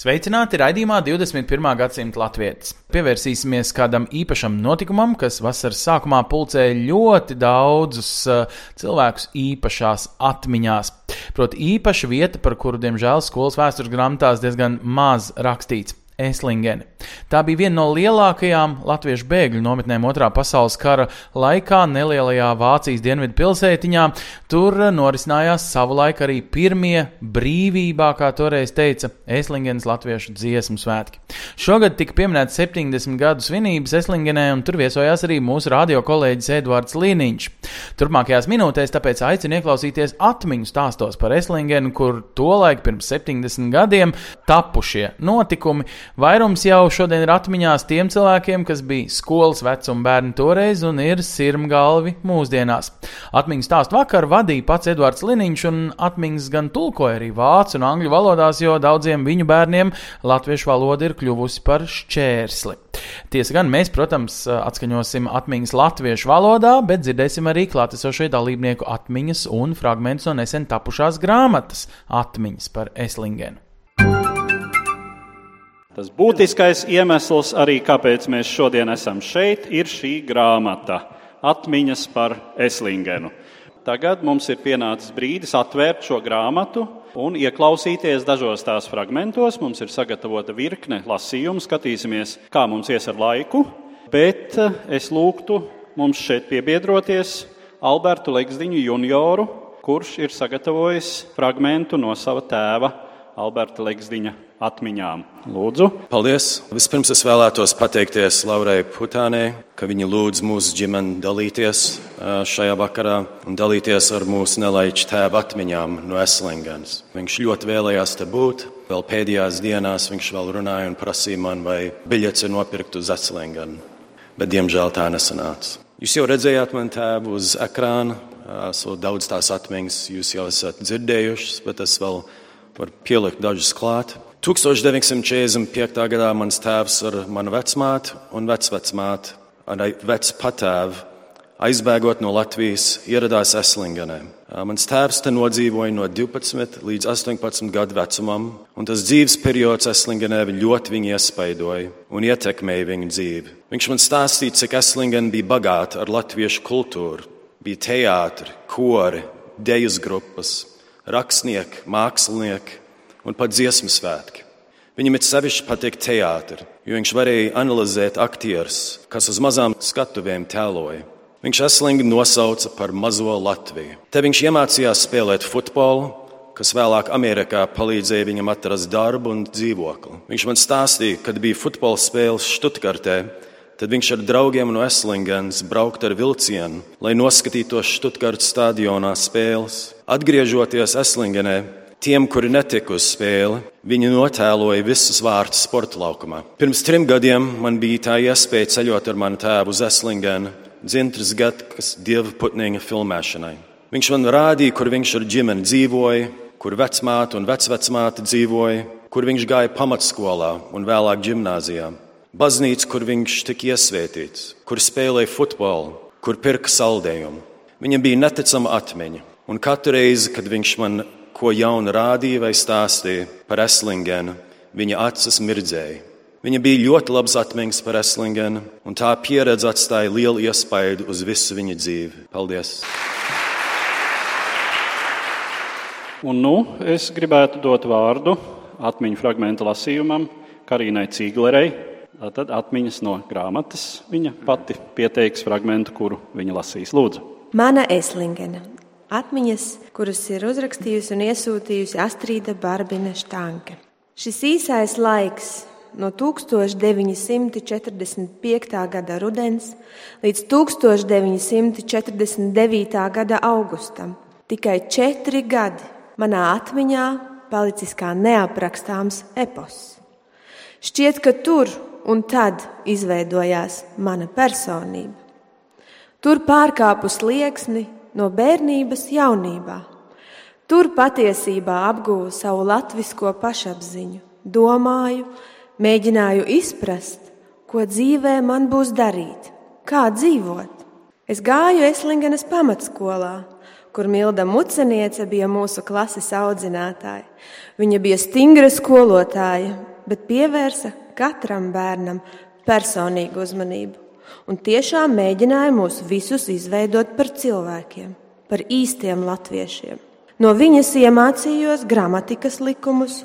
Sveicināti raidījumā 21. gadsimta latvietis. Pievērsīsimies kādam īpašam notikumam, kas vasaras sākumā pulcēja ļoti daudzus uh, cilvēkus īpašās atmiņās. Proti, īpaša vieta, par kuru, diemžēl, skolas vēstures grāmatās diezgan maz rakstīts. Eslingeni. Tā bija viena no lielākajām latviešu bēgļu nometnēm otrā pasaules kara laikā, nelielajā Vācijas dienvidu pilsētiņā. Tur norisinājās savulaik arī pirmie brīvībā, kā toreiz teica, Eslingenes latviešu dziesmu svētki. Šogad tika pieminēts 70 gadu svinības Eslingenē, un tur viesojās arī mūsu radio kolēģis Edvards Līniņš. Turpmākajās minūtēs tāpēc aicinu ieklausīties atmiņu stāstos par Eslingenu, kur tolaik pirms 70 gadiem tapušie notikumi Vairums jau šodien ir atmiņās tiem cilvēkiem, kas bija skolas vecuma bērni toreiz un ir sirmgalvi mūsdienās. Atmiņas stāstu vakar vadīja pats Edvards Liniņš, un atmiņas gan tulkoja arī vācu un angļu valodās, jo daudziem viņu bērniem latviešu valoda ir kļuvusi par šķērsli. Tiesa gan mēs, protams, atskaņosim atmiņas latviešu valodā, bet dzirdēsim arī klātesošie dalībnieku atmiņas un fragmentus no nesen tapušās grāmatas atmiņas par Eslingenu. Tas būtiskais iemesls arī, kāpēc mēs šodien esam šeit, ir šī grāmata Atmiņas par Eslingenu. Tagad mums ir pienācis brīdis atvērt šo grāmatu un ieklausīties dažos tās fragmentos. Mums ir sagatavota virkne lasījumu, skatīsimies, kā mums ies ar laiku. Bet eh, es lūgtu mums šeit piebiedroties Albertu Legsdiņu junioru, kurš ir sagatavojis fragmentu no sava tēva Alberta Legsdiņa atmiņām. Lūdzu! Paldies! Vispirms es vēlētos pateikties Laurai Putānei, ka viņa lūdz mūsu ģimeni dalīties šajā vakarā un dalīties ar mūsu nelaiķu tēva atmiņām no Eslingens. Viņš ļoti vēlējās te būt. Vēl pēdējās dienās viņš vēl runāja un prasīja man, vai biļets ir nopirkt uz Eslingenu. Bet, diemžēl, tā nesanāca. Jūs jau redzējāt manu tēvu uz ekrāna. Vēl daudz tās atmiņas jūs jau esat dzirdējušas, bet es vēl varu pielikt dažus klāt. 1945. gadā mans tēvs ar manu vecmātu un vecvecmātu, ar vecpatēvu, aizbēgot no Latvijas, ieradās Eslingenē. Mans tēvs te nodzīvoja no 12 līdz 18 gadu vecumam, un tas dzīves periods Eslingenē ļoti viņu iespaidoja un ietekmēja viņu dzīvi. Viņš man stāstīja, cik Eslingena bija bagāta ar latviešu kultūru. Bija teātri, kori, dejas grupas, rakstnieki, mākslinieki un pat dziesmu svētki. Viņam ir sevišķi patīk teātris, jo viņš varēja analizēt aktierus, kas uz mazām skatuvēm tēloja. Viņš Eslingu nosauca par mazo Latviju. Te viņš iemācījās spēlēt futbolu, kas vēlāk Amerikā palīdzēja viņam atrast darbu un dzīvokli. Viņš man stāstīja, kad bija futbola spēles Štutgartē, tad viņš ar draugiem no Eslingens brauktu ar vilcienu, lai noskatītos Štutgartas stadionā spēles. Atgriežoties Eslingenē, Tiem, kuri netika uz spēli, viņi notēloja visus vārtus sporta laukumā. Pirms trim gadiem man bija tā iespēja ceļot ar manu tēvu uz Eslingenu, dzintras gadkas dieva putniņa filmēšanai. Viņš man rādīja, kur viņš ar ģimeni dzīvoja, kur vecmāte un vecvecmāte dzīvoja, kur viņš gāja pamatskolā un vēlāk gimnāzijā. Baznīca, kur viņš tika iesvētīts, kur spēlēja futbolu, kur pirka saldējumu. Viņam bija neticama atmiņa, un katru reizi, kad viņš man ko jaunu rādīja vai stāstīja par Eslingenu, viņa acis mirdzēja. Viņa bija ļoti labs atmiņas par Eslingenu, un tā pieredze atstāja lielu iespaidu uz visu viņa dzīvi. Paldies! Un nu es gribētu dot vārdu atmiņu fragmenta lasījumam Karīnai Cīglerei. Tad atmiņas no grāmatas viņa pati pieteiks fragmentu, kuru viņa lasīs. Lūdzu! Mana Eslingena. Atmiņas, kuras ir uzrakstījusi un iesūtījusi Astrīda Barbina Štanke. Šis īsais laiks no 1945. gada rudens līdz 1949. gada augustam. Tikai četri gadi manā atmiņā palicis kā neaprakstāms epos. Šķiet, ka tur un tad izveidojās mana personība. Tur pārkāpu slieksni no bērnības jaunībā. Tur patiesībā apguvu savu latvisko pašapziņu, domāju, mēģināju izprast, ko dzīvē man būs darīt, kā dzīvot. Es gāju Eslingenes pamatskolā, kur Milda Muceniece bija mūsu klases audzinātāja. Viņa bija stingra skolotāja, bet pievērsa katram bērnam personīgu uzmanību un tiešām mēģināja mūs visus izveidot par cilvēkiem, par īstiem latviešiem. No viņas iemācījos gramatikas likumus,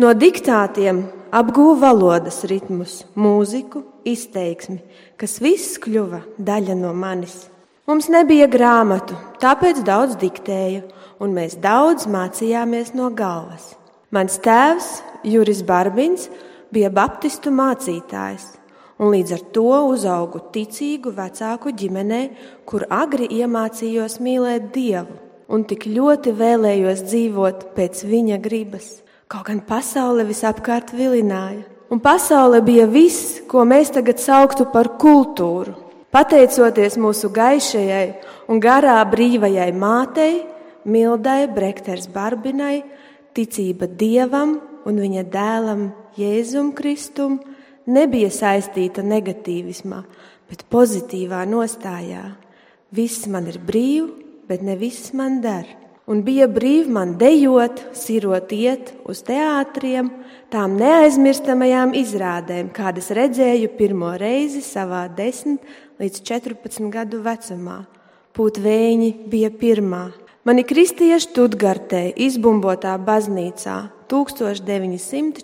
no diktātiem apgūvu valodas ritmus, mūziku, izteiksmi, kas viss kļuva daļa no manis. Mums nebija grāmatu, tāpēc daudz diktēju, un mēs daudz mācījāmies no galvas. Mans tēvs, Juris Barbins, bija baptistu mācītājs, un līdz ar to uzaugu ticīgu vecāku ģimenē, kur agri iemācījos mīlēt Dievu un tik ļoti vēlējos dzīvot pēc viņa gribas. Kaut gan pasaule visapkārt vilināja, un pasaule bija viss, ko mēs tagad sauktu par kultūru. Pateicoties mūsu gaišajai un garā brīvajai mātei, Mildai Brekters Barbinai, ticība dievam un viņa dēlam Jēzum Kristum nebija saistīta negatīvismā, bet pozitīvā nostājā. Viss man ir brīvi, bet ne viss man der. Un bija brīvi man dejot, sirot iet uz teātriem, tām neaizmirstamajām izrādēm, kādas redzēju pirmo reizi savā 10 līdz 14 gadu vecumā. Pūtvēņi bija pirmā, Mani kristīja Študgartē, izbumbotā baznīcā 1948.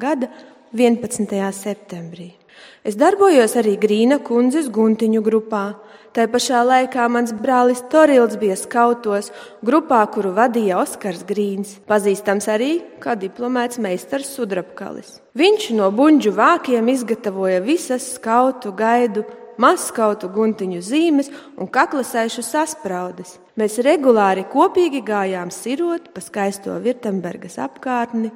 gada 11. septembrī. Es darbojos arī Grīna kundzes guntiņu grupā. Tā pašā laikā mans brālis Torils bija skautos, grupā, kuru vadīja Oskars Grīns, pazīstams arī kā diplomēts meistars Sudrabkalis. Viņš no buļģu vākiem izgatavoja visas skautu gaidu mazskautu guntiņu zīmes un kaklasēšu saspraudes. Mēs regulāri kopīgi gājām sirot pa skaisto Virtembergas apkārtni,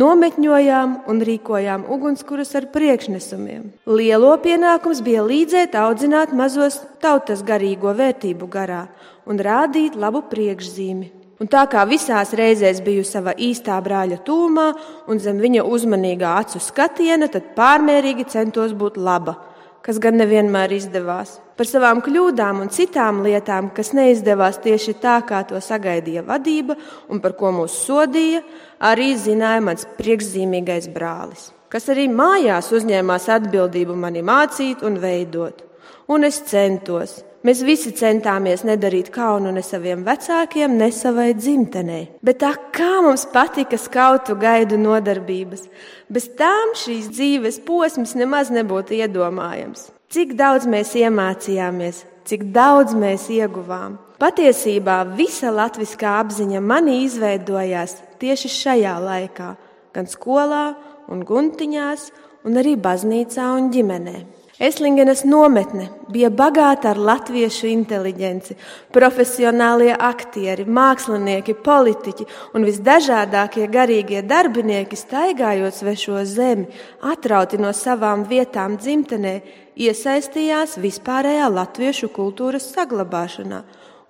nometņojām un rīkojām ugunskurus ar priekšnesumiem. Lielo pienākums bija līdzēt audzināt mazos tautas garīgo vērtību garā un rādīt labu priekšzīmi. Un tā kā visās reizēs biju savā īstā brāļa tūmā un zem viņa uzmanīgā acu skatiena, tad pārmērīgi centos būt laba kas gan nevienmēr izdevās, par savām kļūdām un citām lietām, kas neizdevās tieši tā, kā to sagaidīja vadība un par ko mūs sodīja, arī zināja mans priekšzīmīgais brālis, kas arī mājās uzņēmās atbildību mani mācīt un veidot. Un es centos, Mēs visi centāmies nedarīt kaunu ne saviem vecākiem, ne savai dzimtenei. Bet tā kā mums patika skautu gaidu nodarbības, bez tām šīs dzīves posms nemaz nebūtu iedomājams. Cik daudz mēs iemācījāmies, cik daudz mēs ieguvām. Patiesībā visa latviskā apziņa manī izveidojās tieši šajā laikā, gan skolā, un guntiņās, un arī baznīcā un ģimenē. Eslingenes nometne bija bagāta ar latviešu inteligenci, profesionālie aktieri, mākslinieki, politiķi un visdažādākie garīgie darbinieki, staigājot svešo zemi, atrauti no savām vietām dzimtenē, iesaistījās vispārējā latviešu kultūras saglabāšanā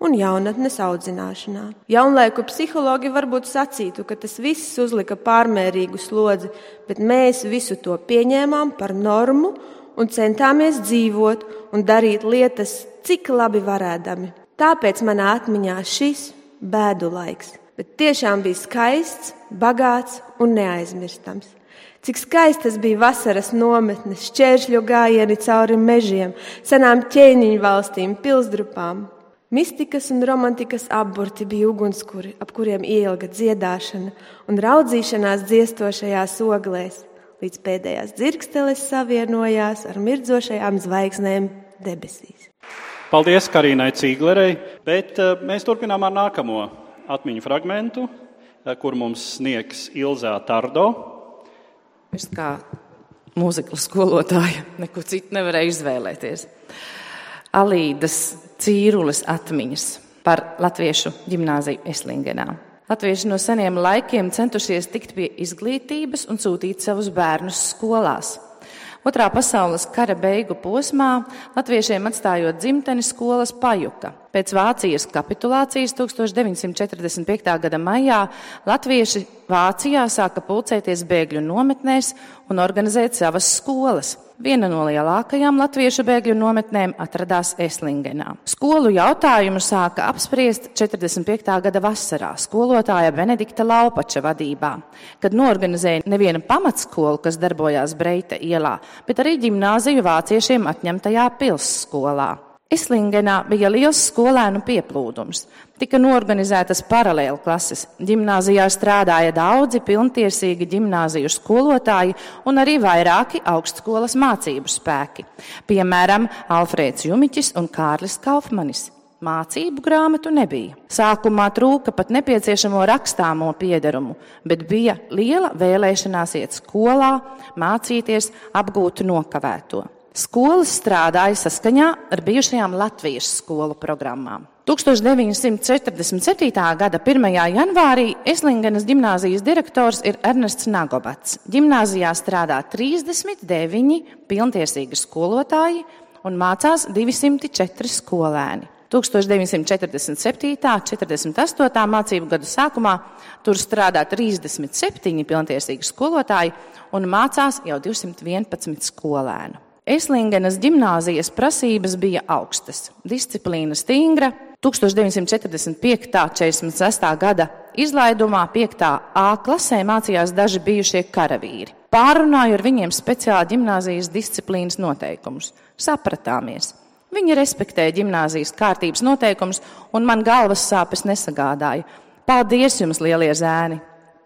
un jaunatnes audzināšanā. Jaunlaiku psihologi varbūt sacītu, ka tas viss uzlika pārmērīgu slodzi, bet mēs visu to pieņēmām par normu un centāmies dzīvot un darīt lietas, cik labi varēdami. Tāpēc manā atmiņā šis bēdu laiks, bet tiešām bija skaists, bagāts un neaizmirstams. Cik skaistas bija vasaras nometnes, šķēršļu gājieni cauri mežiem, senām ķēniņu valstīm, pilsdrupām. Mistikas un romantikas apburti bija ugunskuri, ap kuriem ielga dziedāšana un raudzīšanās dziestošajās oglēs līdz pēdējās dzirksteles savienojās ar mirdzošajām zvaigznēm debesīs. Paldies Karīnai Cīglerei, bet eh, mēs turpinām ar nākamo atmiņu fragmentu, eh, kur mums sniegs Ilzā Tardo. Es kā mūziklas skolotāja neko citu nevarēju izvēlēties. Alīdas Cīrules atmiņas par Latviešu ģimnāziju Eslingenā. Latvieši no seniem laikiem centušies tikt pie izglītības un sūtīt savus bērnus skolās. Otrā pasaules kara beigu posmā latviešiem atstājot dzimteni skolas pajuka. Pēc Vācijas kapitulācijas 1945. gada maijā latvieši Vācijā sāka pulcēties bēgļu nometnēs un organizēt savas skolas. Viena no lielākajām latviešu bēgļu nometnēm atradās Eslingenā. Skolu jautājumu sāka apspriest 45. gada vasarā skolotāja Benedikta Laupača vadībā, kad norganizēja nevienu pamatskolu, kas darbojās Breita ielā, bet arī ģimnāziju vāciešiem atņemtajā pilsskolā. Eslingenā bija liels skolēnu pieplūdums. Tika norganizētas paralēli klases. Gimnāzijā strādāja daudzi pilntiesīgi gimnāziju skolotāji un arī vairāki augstskolas mācību spēki. Piemēram, Alfrēds Jumiķis un Kārlis Kaufmanis. Mācību grāmatu nebija. Sākumā trūka pat nepieciešamo rakstāmo piedarumu, bet bija liela vēlēšanās iet skolā, mācīties, apgūt nokavēto. Skolas strādāja saskaņā ar bijušajām Latvijas skolu programmām. 1947. gada 1. janvārī Eslingenas gimnāzijas direktors ir Ernests Nagobats. Gimnāzijā strādā 39 pilntiesīgi skolotāji un mācās 204 skolēni. 1947. un 48. mācību gadu sākumā tur strādā 37 pilntiesīgi skolotāji un mācās jau 211 skolēnu. Eslingenas gimnāzijas prasības bija augstas, disciplīna stingra. 1945. un 46. gada izlaidumā 5. A klasē mācījās daži bijušie karavīri. Pārunāju ar viņiem speciāli gimnāzijas disciplīnas noteikumus. Sapratāmies. Viņi respektēja gimnāzijas kārtības noteikumus, un man galvas sāpes nesagādāja. Paldies jums, lielie zēni!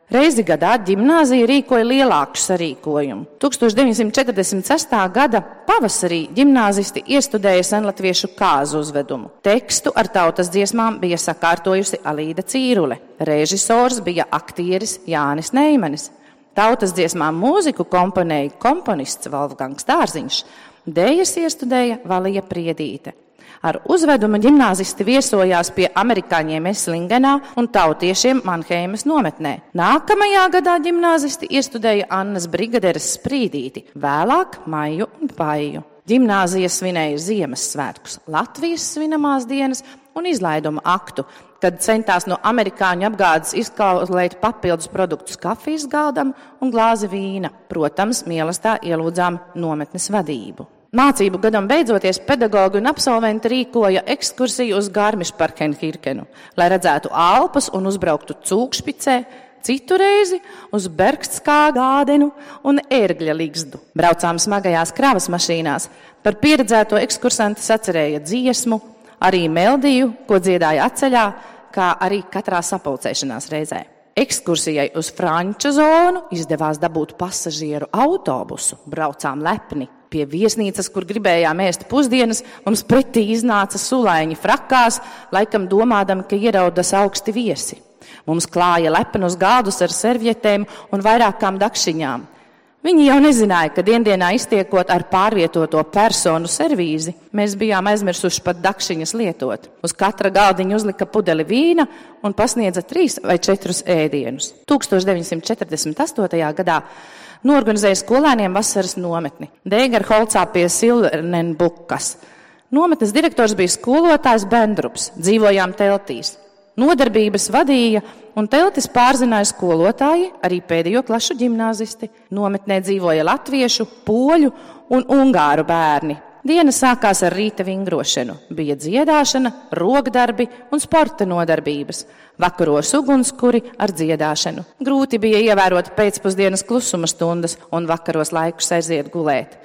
Reizi gadā gimnāzija rīkoja lielāku sarīkojumu. 1946. gada pavasarī gimnāzisti iestudēja senlatviešu kāzu uzvedumu. Tekstu ar tautas dziesmām bija sakārtojusi Alīda Cīrule. Režisors bija aktieris Jānis Neimanis. Tautas dziesmām mūziku komponēja komponists Wolfgangs Dārziņš. Dējas iestudēja Valija Priedīte. Ar uzvedumu ģimnāzisti viesojās pie amerikāņiem Eslingenā un tautiešiem Manheimas nometnē. Nākamajā gadā ģimnāzisti iestudēja Annas brigaderes sprīdīti, vēlāk maiju un paiju. Gimnāzija svinēja Ziemassvētkus, Latvijas svinamās dienas un izlaiduma aktu, kad centās no amerikāņu apgādes izkaulēt papildus produktus kafijas galdam un glāzi vīna. Protams, mīlestā ielūdzām nometnes vadību. Mācību gadam beidzoties, pedagogi un absolventi rīkoja ekskursiju uz Gārmišparkenkirkenu, lai redzētu Alpas un uzbrauktu cūkšpicē, citu reizi uz Bergskā gādenu un ērgļa ligzdu. Braucām smagajās kravas mašīnās. Par pieredzēto ekskursantu sacerēja dziesmu, arī meldiju, ko dziedāja atceļā, kā arī katrā sapulcēšanās reizē. Ekskursijai uz Franču zonu izdevās dabūt pasažieru autobusu. Braucām lepni. Pie viesnīcas, kur gribējām ēst pusdienas, mums pretī iznāca sulaiņi frakās, laikam domādami, ka ieraudas augsti viesi. Mums klāja lepenus gādus ar servietēm un vairākām dakšiņām. Viņi jau nezināja, ka dienā iztiekot ar pārvietoto personu servīzi, mēs bijām aizmirsuši pat dakšiņas lietot. Uz katra galdiņa uzlika pudeli vīna un pasniedza trīs vai četrus ēdienus. 1948. gadā norganizēja skolēniem vasaras nometni Dēgarholcā pie Silvernenbukas. Nometnes direktors bija skolotājs Bendrups, dzīvojām teltīs. Nodarbības vadīja un teltis pārzināja skolotāji, arī pēdējo klašu gimnāzisti. Nometnē dzīvoja latviešu, poļu un ungāru bērni. Diena sākās ar rīta vingrošanu. Bija dziedāšana, rokdarbi un sporta nodarbības. Vakaros ugunskuri ar dziedāšanu. Grūti bija ievērot pēcpusdienas klusuma stundas un vakaros laikus aiziet gulēt.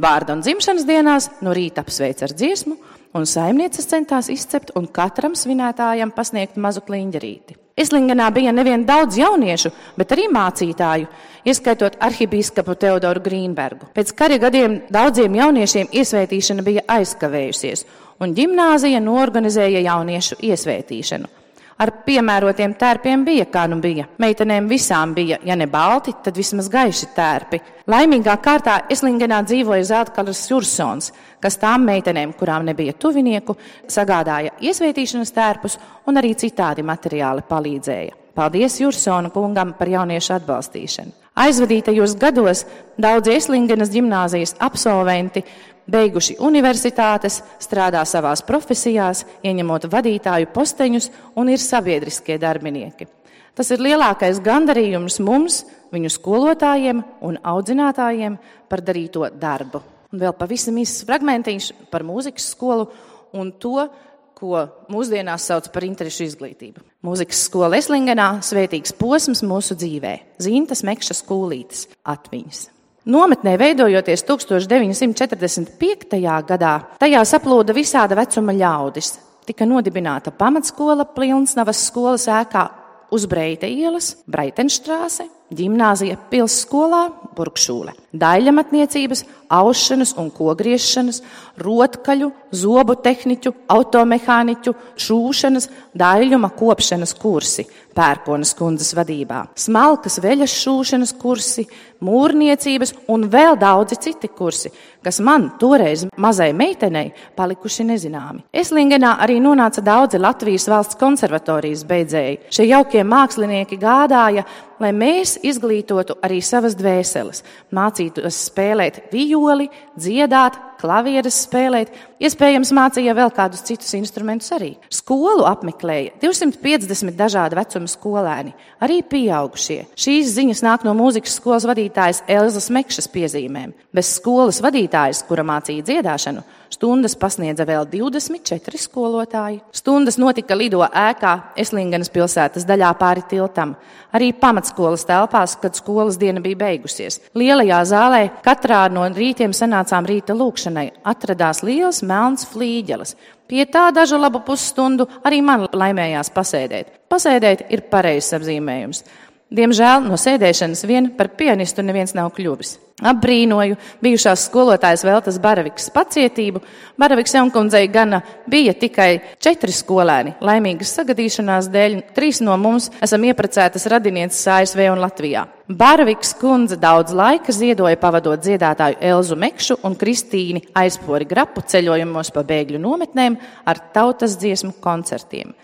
Vārda un dzimšanas dienās no rīta apsveic ar dziesmu, un saimnieces centās izcept un katram svinētājam pasniegt mazu kliņģerīti. Islingenā bija nevien daudz jauniešu, bet arī mācītāju, ieskaitot arhibīskapu Teodoru Grīnbergu. Pēc kara gadiem daudziem jauniešiem iesvētīšana bija aizkavējusies, un ģimnāzija norganizēja jauniešu iesvētīšanu. Ar piemērotiem tērpiem bija, kā nu bija. Meitenēm visām bija, ja ne balti, tad vismaz gaiši tērpi. Laimīgā kārtā Eslingenā dzīvoja Zeltkalas Jursons, kas tām meitenēm, kurām nebija tuvinieku, sagādāja iesvētīšanas tērpus un arī citādi materiāli palīdzēja. Paldies Jursona kungam par jauniešu atbalstīšanu. Aizvadītajos gados daudzi Eslingenas gimnāzijas absolventi beiguši universitātes, strādā savās profesijās, ieņemot vadītāju posteņus un ir sabiedriskie darbinieki. Tas ir lielākais gandarījums mums, viņu skolotājiem un audzinātājiem par darīto darbu. Un vēl pavisam īsts fragmentiņš par mūzikas skolu un to, ko mūsdienās sauc par interešu izglītību. Mūzikas skola Eslingenā - svētīgs posms mūsu dzīvē, zīmtas mekšas kūlītes atmiņas. Nometnē veidojoties 1945. gadā, tajā saplūda visāda vecuma ļaudis. Tika nodibināta pamatskola Pilsnavas skolas ēkā uz Breita ielas, Breitenštrāse, ģimnāzija pilsskolā, burkšūle, daļamatniecības, aušanas un kogriešanas, rotkaļu, zobu tehniķu, automehāniķu, šūšanas, daļuma kopšanas kursi pērkonas kundzes vadībā, smalkas veļas šūšanas kursi, mūrniecības un vēl daudzi citi kursi, kas man toreiz mazai meitenei palikuši nezināmi. Eslingenā arī nonāca daudzi Latvijas valsts konservatorijas beidzēji. Šie jaukie mākslinieki gādāja, lai mēs izglītotu arī savas dvēseles, mācītos spēlēt violi, dziedāt, klavieres spēlēt, iespējams, mācīja vēl kādus citus instrumentus arī. Skolu apmeklēja 250 dažādu vecumu skolēni, arī pieaugušie. Šīs ziņas nāk no mūzikas skolas vadītājas Elzas Mekšas piezīmēm. Bez skolas vadītājas, kura mācīja dziedāšanu, Stundas pasniedza vēl 24 skolotāji. Stundas notika Lido ēkā, Eslingenas pilsētas daļā pāri tiltam, arī pamatskolas telpās, kad skolas diena bija beigusies. Lielajā zālē katrā no rītiem sanācām rīta lūkšanai, atradās liels melns flīģelis. Pie tā dažu labu pusstundu arī man laimējās pasēdēt. Pasēdēt ir pareizs apzīmējums. Diemžēl no sēdēšanas vien par pianistu neviens nav kļuvis. Apbrīnoju bijušās skolotājas Veltas Baravikas pacietību. Baravikas jaunkundzei gana bija tikai četri skolēni. Laimīgas sagadīšanās dēļ trīs no mums esam ieprecētas radinieces ASV un Latvijā. Baravikas kundze daudz laika ziedoja pavadot dziedātāju Elzu Mekšu un Kristīni aizpori grapu ceļojumos pa bēgļu nometnēm ar tautas dziesmu koncertiem.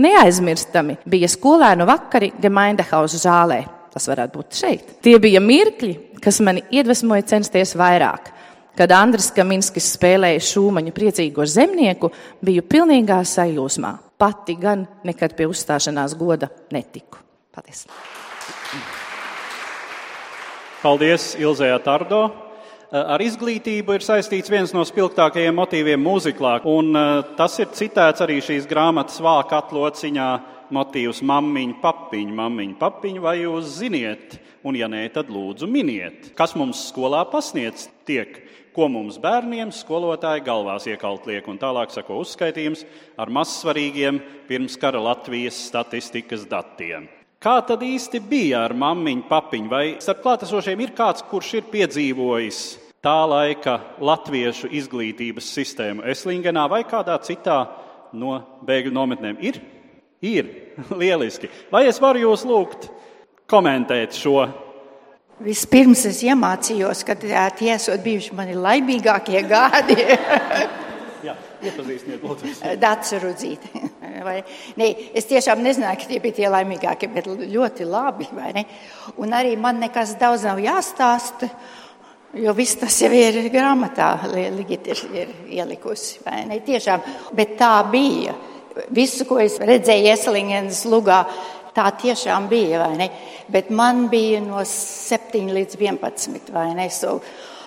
Neaizmirstami bija skolēnu vakari Gemaindehausa zālē. Tas varētu būt šeit. Tie bija mirkļi, kas mani iedvesmoja censties vairāk. Kad Andris Kaminskis spēlēja šūmaņu priecīgo zemnieku, biju pilnīgā sajūsmā. Pati gan nekad pie uzstāšanās goda netiku. Paldies! Paldies Ilzē Tardo! Ar izglītību ir saistīts viens no spilgtākajiem motīviem mūziklā, un tas ir citēts arī šīs grāmatas vāka atlociņā motīvs mammiņa, papiņa, mammiņa, papiņa, vai jūs ziniet, un ja nē, tad lūdzu miniet. Kas mums skolā pasniedz tiek, ko mums bērniem skolotāji galvās iekalt liek, un tālāk sako uzskaitījums ar mazsvarīgiem pirms kara Latvijas statistikas datiem. Kā tad īsti bija ar mammiņu, papiņu, vai starp klātesošiem ir kāds, kurš ir piedzīvojis tā laika latviešu izglītības sistēmu Eslingenā vai kādā citā no bēgļu nometnēm? Ir? Ir. Lieliski. Vai es varu jūs lūgt komentēt šo? Vispirms es iemācījos, ka tie esot bijuši mani laimīgākie gadi. Jā, iepazīstiniet, lūdzu. Dācis Rudzīte. Nē, es tiešām nezināju, ka tie bija tie laimīgākie, bet ļoti labi. Un arī man nekas daudz nav jāstāsta. Jo viss tas jau ir grāmatā, Ligita ir, ir ielikusi. Tiešām, bet tā bija. Visu, ko es redzēju Eselingenas lugā, tā tiešām bija. Bet man bija no 7 līdz 11. vai ne? So,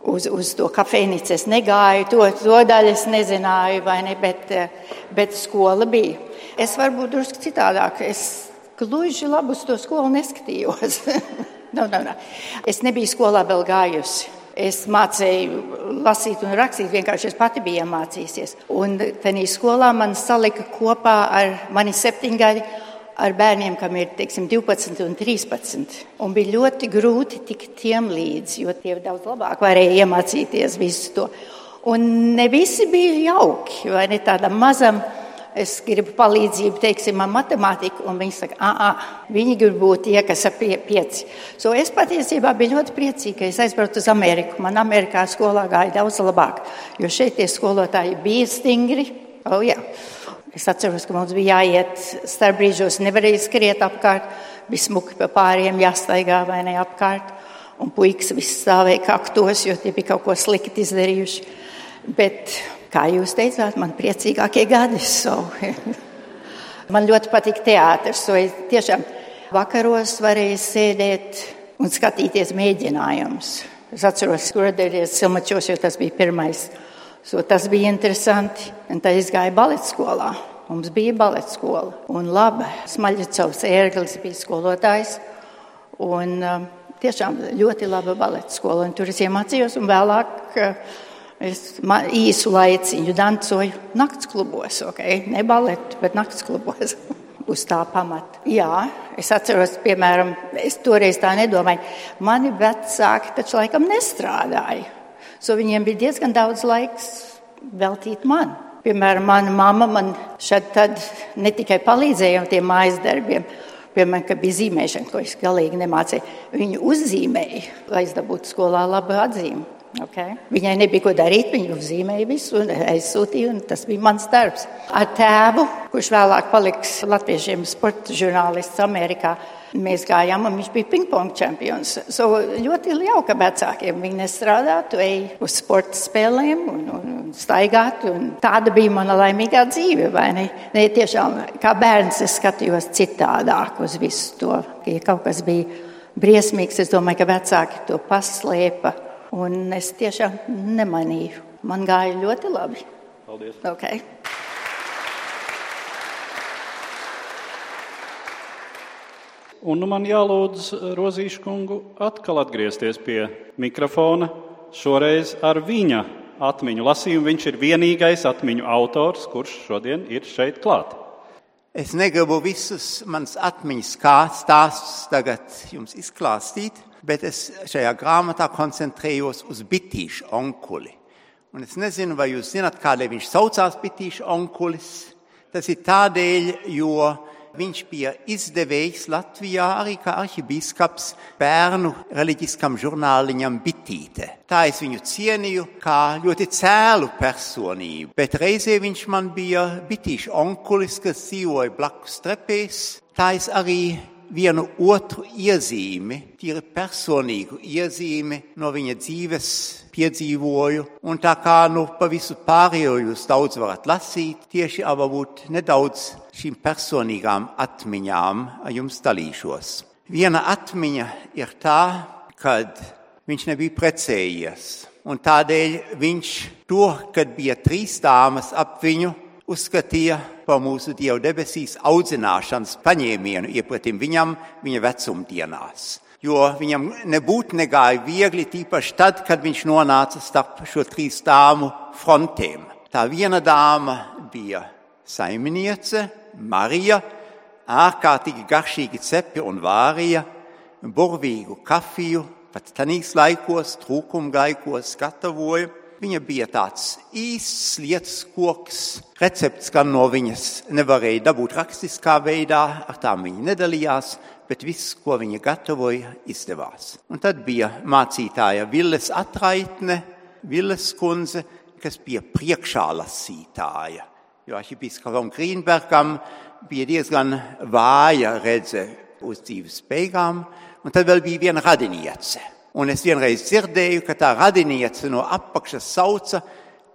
uz, uz to kafejnīcu es negāju, to, to daļu es nezināju, vai ne? Bet, bet skola bija. Es varbūt drusku citādāk. Es gluži labi uz to skolu neskatījos. no, no, no. Es nebiju skolā vēl gājusi. Es mācīju lasīt un rakstīt, vienkārši es pati biju iemācījusies. Un tajā skolā man salika kopā ar mani septiņgadi ar bērniem, kam ir teiksim, 12 un 13. Un bija ļoti grūti tikt tiem līdzi, jo tie daudz labāk varēja iemācīties visu to. Un ne visi bija jauki, vai ne tādam mazam es gribu palīdzību, teiksim, matemātiku, un viņi saka, ah, viņi grib būt tie, kas ir pie, pieci. So es patiesībā biju ļoti priecīga, ka es aizbraucu uz Ameriku. Man Amerikā skolā gāja daudz labāk, jo šeit tie skolotāji bija stingri. Oh, jā. Es atceros, ka mums bija jāiet starp brīžos, nevarēja skriet apkārt. bija smuki pa pāriem jāstaigā vai ne apkārt. Un puikas viss stāvēja kaktos, jo tie bija kaut ko slikti izdarījuši. Bet, kā jūs teicāt, man priecīgākie gadi. So. man ļoti patīk teātris. Es tiešām vakaros varēju sēdēt un skatīties mēģinājumus. Es atceros, kur dēļ Silmačos, jo tas bija pirmais. So tas bija interesanti. Un tad es gāju baleta skolā. Mums bija baleta skola. Un labi, Smaļģicovs ērglis bija skolotājs. Un um, tiešām ļoti laba baleta skola. Un tur es iemācījos un vēlāk uh, es īsu laiciņu dancoju nakts klubos. Okay? Ne baletu, bet nakts klubos. uz tā pamata. Jā, es atceros, piemēram, es toreiz tā nedomāju. Mani vecāki taču laikam nestrādāja. So viņiem bija diezgan daudz laiks veltīt man. Piemēram, mana mamma man šad tad ne tikai palīdzēja ar tiem mājas darbiem, piemēram, ka bija zīmēšana, ko es galīgi nemācīju. Viņu uzzīmēja, lai es dabūtu skolā labu atzīmi. Okay. Viņai nebija ko darīt, viņa uzzīmēja visu un aizsūtīja, un tas bija mans darbs. Ar tēvu, kurš vēlāk paliks latviešiem sporta žurnālists Amerikā, mēs gājām, un viņš bija pingpong čempions. So, ļoti jauka vecākiem. Viņi nestrādā, tu ej uz sporta spēlēm un, un, un staigāt, un tāda bija mana laimīgā dzīve, vai ne? ne tiešām, kā bērns es skatījos citādāk uz visu to, ja kaut kas bija briesmīgs, es domāju, ka vecāki to paslēpa Un es tiešām nemanīju. Man gāja ļoti labi. Paldies. Okay. Un nu man jālūdz Rozīšu kungu atkal atgriezties pie mikrofona, šoreiz ar viņa atmiņu lasījumu. Viņš ir vienīgais atmiņu autors, kurš šodien ir šeit klāt. Es negribu visus manas atmiņas kā stāstus tagad jums izklāstīt, bet es šajā grāmatā koncentrējos uz bitīšu onkuli. Un es nezinu, vai jūs zināt, kādēļ viņš saucās bitīšu onkulis. Tas ir tādēļ, jo viņš bija izdevējs Latvijā arī kā arhibīskaps bērnu reliģiskam žurnāliņam Bitīte. Tā es viņu cienīju kā ļoti cēlu personību, bet reizē viņš man bija bitīšu onkulis, kas dzīvoja blakus trepēs. Tā es arī vienu otru iezīmi, tīri personīgu iezīmi no viņa dzīves piedzīvoju. Un tā kā nu pa visu pārējo jūs daudz varat lasīt, tieši varbūt nedaudz šīm personīgām atmiņām jums dalīšos. Viena atmiņa ir tā, kad viņš nebija precējies. Un tādēļ viņš to, kad bija trīs dāmas ap viņu, uzskatīja par mūsu Dieva debesīs audzināšanas paņēmienu iepratim viņam viņa vecumdienās. Jo viņam nebūtu negāja viegli, tīpaši tad, kad viņš nonāca starp šo trīs dāmu frontēm. Tā viena dāma bija saimniece, Marija, ārkārtīgi garšīgi cepi un vārija, burvīgu kafiju, pat tanīs laikos, trūkuma laikos gatavoja Viņa bija tāds īsts lietas koks. Recepts gan no viņas nevarēja dabūt rakstiskā veidā, ar tām viņa nedalījās, bet viss, ko viņa gatavoja, izdevās. Un tad bija mācītāja Villes atraitne, Villes kundze, kas bija priekšālasītāja. Jo arhibiskapam Grīnbergam bija diezgan vāja redze uz dzīves beigām, un tad vēl bija viena radiniece Un es vienreiz dzirdēju, ka tā radiniece no apakšas sauca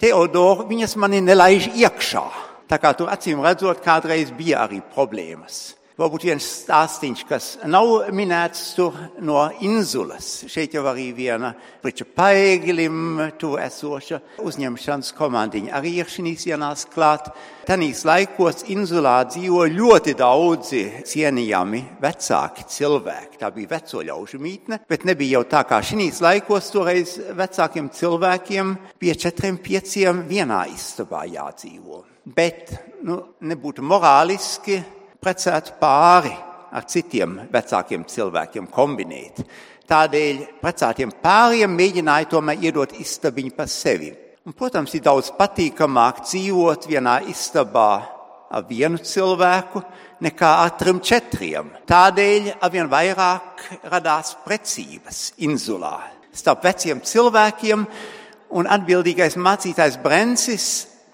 Teodoru, viņas mani nelaiž iekšā. Tā kā tur acīm redzot, kādreiz bija arī problēmas. Varbūt viens stāstīns, kas nav minēts tur no inzulas. Šeit jau arī viena priča paēgilim tur esoša uzņemšanas komandiņa. Arī ir šīs dienās klāt. Tanīs laikos inzulā dzīvo ļoti daudzi cienījami vecāki cilvēki. Tā bija veco ļaužu mītne, bet nebija jau tā kā šīs laikos toreiz vecākiem cilvēkiem bija četriem pieciem vienā istabā jādzīvo. Bet nu, nebūtu morāliski precētu pāri ar citiem vecākiem cilvēkiem kombinēt. Tādēļ precētiem pāriem mēģināja tomēr iedot istabiņu par sevi. Un, protams, ir daudz patīkamāk dzīvot vienā istabā ar vienu cilvēku nekā ar trim četriem. Tādēļ arvien vairāk radās precības insulā starp veciem cilvēkiem, un atbildīgais mācītājs Brencis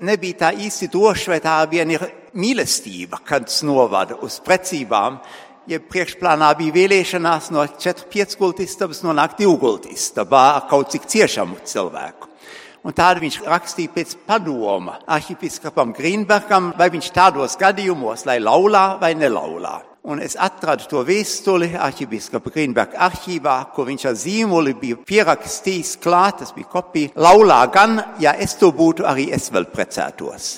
nebija tā īsti drošs, vai tā vien ir mīlestība, kad novada uz precībām, ja priekšplānā bija vēlēšanās no 4-5 gultistabas nonākt 2 gultistabā kaut cik ciešamu cilvēku. Un tādu viņš rakstīja pēc padoma arhipiskapam Grīnbergam, vai viņš tādos gadījumos, lai laulā vai nelaulā. Un es atradu to vēstuli arhibiskapa Grīnberga arhīvā, kur viņš ar zīmoli bija pierakstījis klāt, tas bija kopija. Laulā gan, ja es to būtu, arī es vēl precētos.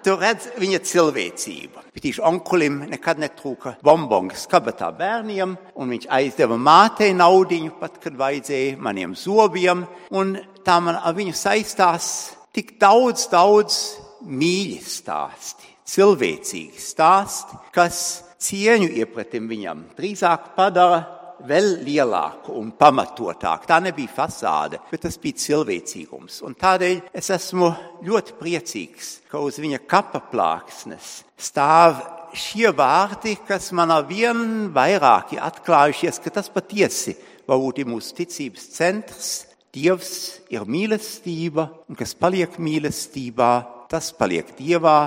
Tu redz viņa cilvēcību. Tieši onkulim nekad netrūka bombongas kabatā bērniem, un viņš aizdeva mātei naudiņu, pat kad vajadzēja maniem zobiem, un tā man ar viņu saistās tik daudz, daudz mīļi stāsti, cilvēcīgi stāsti, kas cieņu iepratim viņam drīzāk padara vēl lielāku un pamatotāku. Tā nebija fasāde, bet tas bija cilvēcīgums. Un tādēļ es esmu ļoti priecīgs, ka uz viņa kapa plāksnes stāv šie vārdi, kas man ar vien vairāk ir atklājušies, ka tas patiesi varbūt ir mūsu ticības centrs. Dievs ir mīlestība, un kas paliek mīlestībā, tas paliek Dievā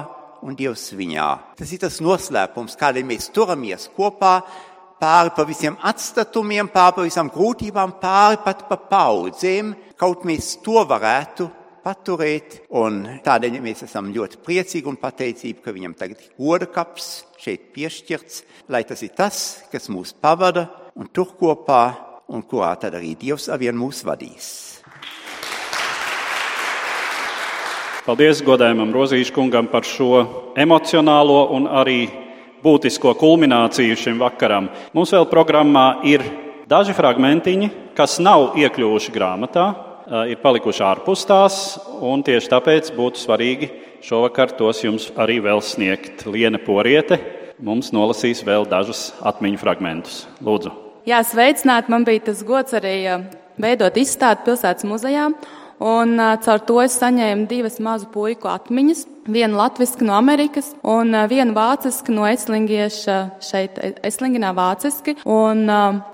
un Dievs viņā. Tas ir tas noslēpums, kādēļ mēs turamies kopā, pāri pa visiem atstatumiem, pāri pa visām grūtībām, pāri pat pa paudzēm, kaut mēs to varētu paturēt. Un tādēļ mēs esam ļoti priecīgi un pateicīgi, ka viņam tagad ir goda kaps šeit piešķirts, lai tas ir tas, kas mūs pavada un tur kopā, un kurā tad arī Dievs avien mūs vadīs. Paldies godājumam Rozīškungam par šo emocionālo un arī būtisko kulmināciju šim vakaram. Mums vēl programmā ir daži fragmentiņi, kas nav iekļuvuši grāmatā, ir palikuši ārpus tās, un tieši tāpēc būtu svarīgi šovakar tos jums arī vēl sniegt. Liena Poriete mums nolasīs vēl dažus atmiņu fragmentus. Lūdzu! Jā, sveicināt! Man bija tas gods arī veidot izstādi pilsētas muzejā. Un caur to es saņēmu divas mazu puiku atmiņas. Vienu latviešu no Amerikas un vienu vācisku no Eslingieša šeit, Eslingenā vāciski. Un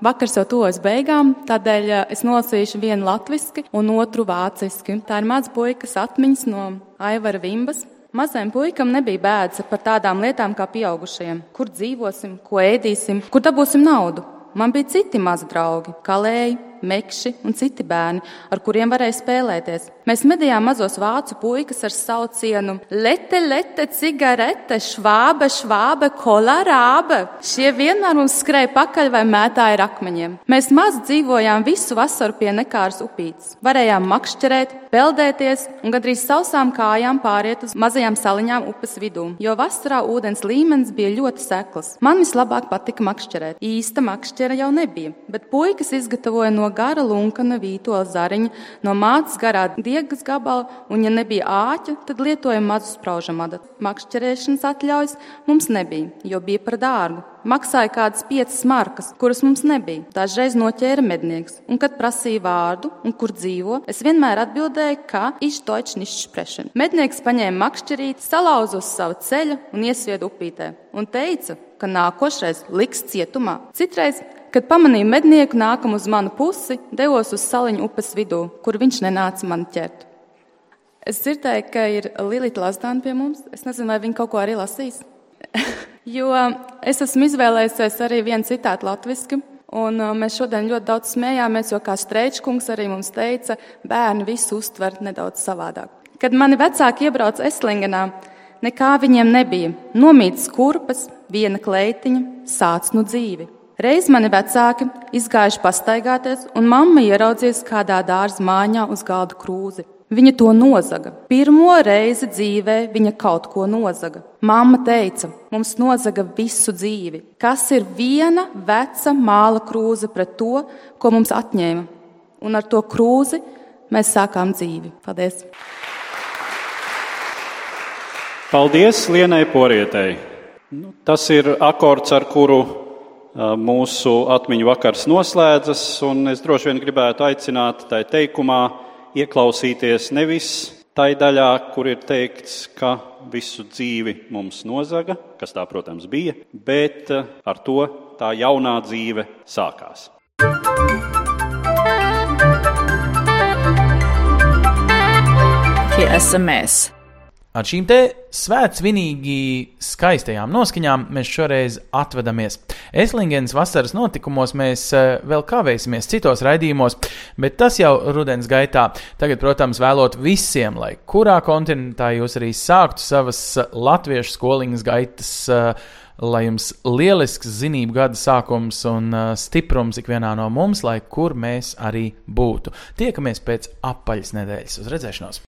vakars jau tuvojas beigām, tādēļ es nolasīšu vienu latviešu un otru vāciski. Tā ir maza puikas atmiņas no Aivara Vimbas. Mazajam puikam nebija bēdas par tādām lietām kā pieaugušajiem. Kur dzīvosim, ko ēdīsim, kur dabūsim naudu. Man bija citi mazi draugi, kalēji, mekši un citi bērni, ar kuriem varēja spēlēties. Mēs medījām mazos vācu puikas ar saucienu Lete, lete, cigarete, švābe, švābe, kolarābe. Šie vienmēr mums skrēja pakaļ vai mētāja ar akmeņiem. Mēs maz dzīvojām visu vasaru pie nekāras upītes. Varējām makšķerēt, peldēties un gandrīz sausām kājām pāriet uz mazajām saliņām upes vidū, jo vasarā ūdens līmenis bija ļoti sekls. Man vislabāk patika makšķerēt. Īsta makšķera jau nebija, bet puikas izgatavoja no gara lunkana vītola zariņa, no mātes garā diegas gabala, un, ja nebija āķa, tad lietojam mazu spraužamadu. Makšķerēšanas atļaujas mums nebija, jo bija par dārgu. Maksāja kādas piecas markas, kuras mums nebija. Dažreiz noķēra mednieks, un, kad prasīja vārdu un kur dzīvo, es vienmēr atbildēju, ka sprechen. Mednieks paņēma makšķerīti, salauza uz savu ceļu un iesvieda upītē, un teica, ka nākošais liks cietumā. Citreiz Kad pamanīju mednieku nākam uz manu pusi, devos uz saliņu upes vidū, kur viņš nenāca mani ķert. Es dzirdēju, ka ir Lilita Lasdāna pie mums. Es nezinu, vai viņa kaut ko arī lasīs. jo es esmu izvēlējusies arī vienu citātu latviešu. Un mēs šodien ļoti daudz smējāmies, jo kā Streičkungs arī mums teica, bērni visu uztver nedaudz savādāk. Kad mani vecāki iebrauca Eslingenā, nekā viņiem nebija. Nomītas kurpes, viena kleitiņa, sāc nu dzīvi. Reiz mani vecāki izgājuši pastaigāties, un mamma ieraudzījusi kādā dārza mājā uz galda krūzi. Viņa to nozaga. Pirmo reizi dzīvē viņa kaut ko nozaga. Mamma teica, mums nozaga visu dzīvi. Kas ir viena veca māla krūze pret to, ko mums atņēma? Un ar to krūzi mēs sākām dzīvi. Paldies! Paldies Lienai Porietei! Nu, tas ir akords, ar kuru mūsu atmiņu vakars noslēdzas, un es droši vien gribētu aicināt tai teikumā ieklausīties nevis tai daļā, kur ir teikts, ka visu dzīvi mums nozaga, kas tā, protams, bija, bet ar to tā jaunā dzīve sākās. Tie esam mēs. Ar šīm te svētsvinīgi skaistajām noskaņām mēs šoreiz atvedamies. Eslingens vasaras notikumos mēs eh, vēl kavēsimies citos raidījumos, bet tas jau rudens gaitā. Tagad, protams, vēlot visiem, lai kurā kontinentā jūs arī sāktu savas latviešu skoliņas gaitas eh, lai jums lielisks zinību gada sākums un stiprums ikvienā no mums, lai kur mēs arī būtu. Tiekamies pēc apaļas nedēļas. Uz redzēšanos!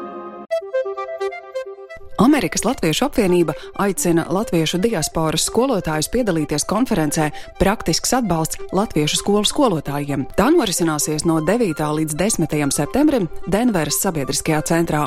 Amerikas Latviešu apvienība aicina latviešu diasporas skolotājus piedalīties konferencē Praktisks atbalsts latviešu skolu skolotājiem. Tā norisināsies no 9. līdz 10. septembrim Denveras sabiedriskajā centrā.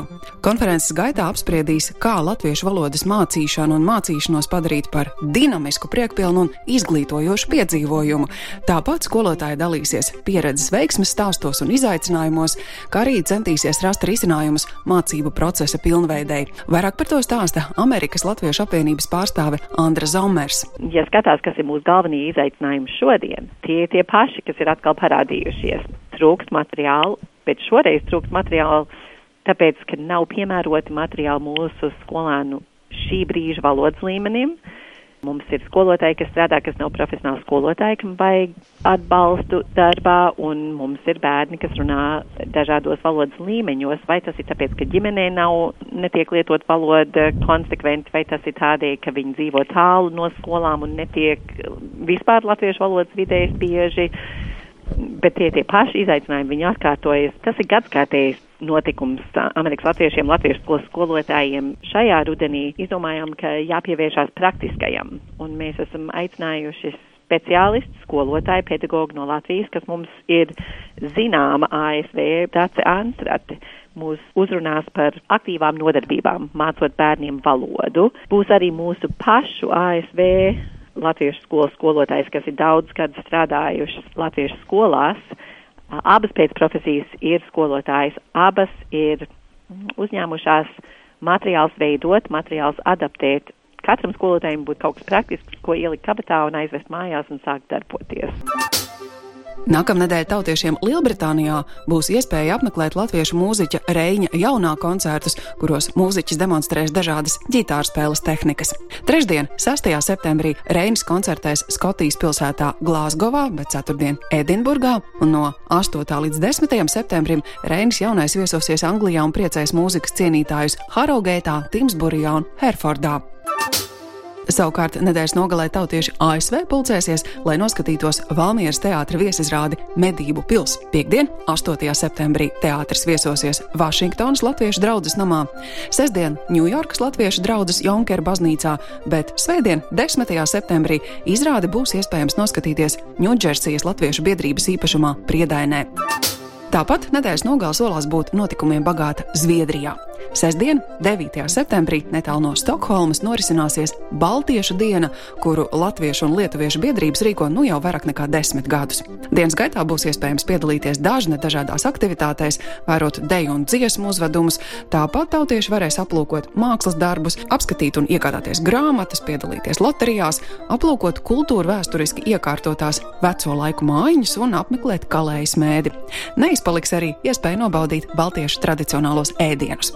Konferences gaitā apspriedīs, kā latviešu valodas mācīšanu un mācīšanos padarīt par dinamisku, priekpilnu un izglītojošu piedzīvojumu. Tāpat skolotāji dalīsies pieredzes veiksmes stāstos un izaicinājumos, kā arī centīsies rast risinājumus mācību procesa pilnveidei. Vairāk par to stāsta Amerikas Latviešu apvienības pārstāve Andra Zomers. Ja skatās, kas ir mūsu galvenie izaicinājumi šodien, tie ir tie paši, kas ir atkal parādījušies. Trūkst materiālu, bet šoreiz trūkst materiālu, tāpēc, ka nav piemēroti materiāli mūsu skolēnu šī brīža valodas līmenim. Mums ir skolotāji, kas strādā, kas nav profesionāli skolotāji, kam vajag atbalstu darbā, un mums ir bērni, kas runā dažādos valodas līmeņos. Vai tas ir tāpēc, ka ģimenē nav, netiek lietot valoda konsekventi, vai tas ir tādēļ, ka viņi dzīvo tālu no skolām un netiek vispār latviešu valodas vidējas bieži. Bet tie tie paši izaicinājumi viņi atkārtojas. Tas ir gadskārtējs notikums Amerikas latviešiem, latviešu skolas skolotājiem. Šajā rudenī izdomājām, ka jāpievēršās praktiskajam, un mēs esam aicinājuši speciālisti, skolotāji, pedagogi no Latvijas, kas mums ir zināma ASV, Dace Anstrate mūs uzrunās par aktīvām nodarbībām, mācot bērniem valodu. Būs arī mūsu pašu ASV latviešu skolas skolotājs, kas ir daudz gadu strādājušas latviešu skolās. Abas pēcprofesijas ir skolotājs, abas ir uzņēmušās materiāls veidot, materiāls adaptēt. Katram skolotājiem būtu kaut kas praktisks, ko ielikt kabatā un aizvest mājās un sākt darboties. Nākamnedēļ tautiešiem Lielbritānijā būs iespēja apmeklēt latviešu mūziķa Reņa jaunā koncertus, kuros mūziķis demonstrēs dažādas ģitāru spēles tehnikas. Trešdien, 6. septembrī, Reinis koncertēs Skotijas pilsētā Glāzgovā, bet ceturtdien Edinburgā, un no 8. līdz 10. septembrim Reinis jaunais viesosies Anglijā un priecēs mūzikas cienītājus Harogeitā, Timsburijā un Herfordā. Savukārt nedēļas nogalē tautieši ASV pulcēsies, lai noskatītos Valmieras teātra viesizrādi Medību pils. Piektdien, 8. septembrī, teātris viesosies Vašingtonas Latviešu draugas namā, sestdien Ņujorkas Latviešu draugas Jonkera baznīcā, bet svētdien, 10. septembrī, izrādi būs iespējams noskatīties Ņūdžersijas Latviešu biedrības īpašumā Priedainē. Tāpat nedēļas nogāles solās būt notikumiem bagāta Zviedrijā. Sestdien, 9. septembrī, netālu no Stokholmas norisināsies Baltiešu diena, kuru Latviešu un Lietuviešu biedrības rīko nu jau vairāk nekā desmit gadus. Dienas gaitā būs iespējams piedalīties dažne dažādās aktivitātēs, vērot deju un dziesmu uzvedumus. Tāpat tautieši varēs aplūkot mākslas darbus, apskatīt un iegādāties grāmatas, piedalīties loterijās, aplūkot kultūra vēsturiski iekārtotās veco laiku mājiņas un apmeklēt kalējas mēdi. Neizpaliks arī iespēja nobaudīt baltiešu tradicionālos ēdienus.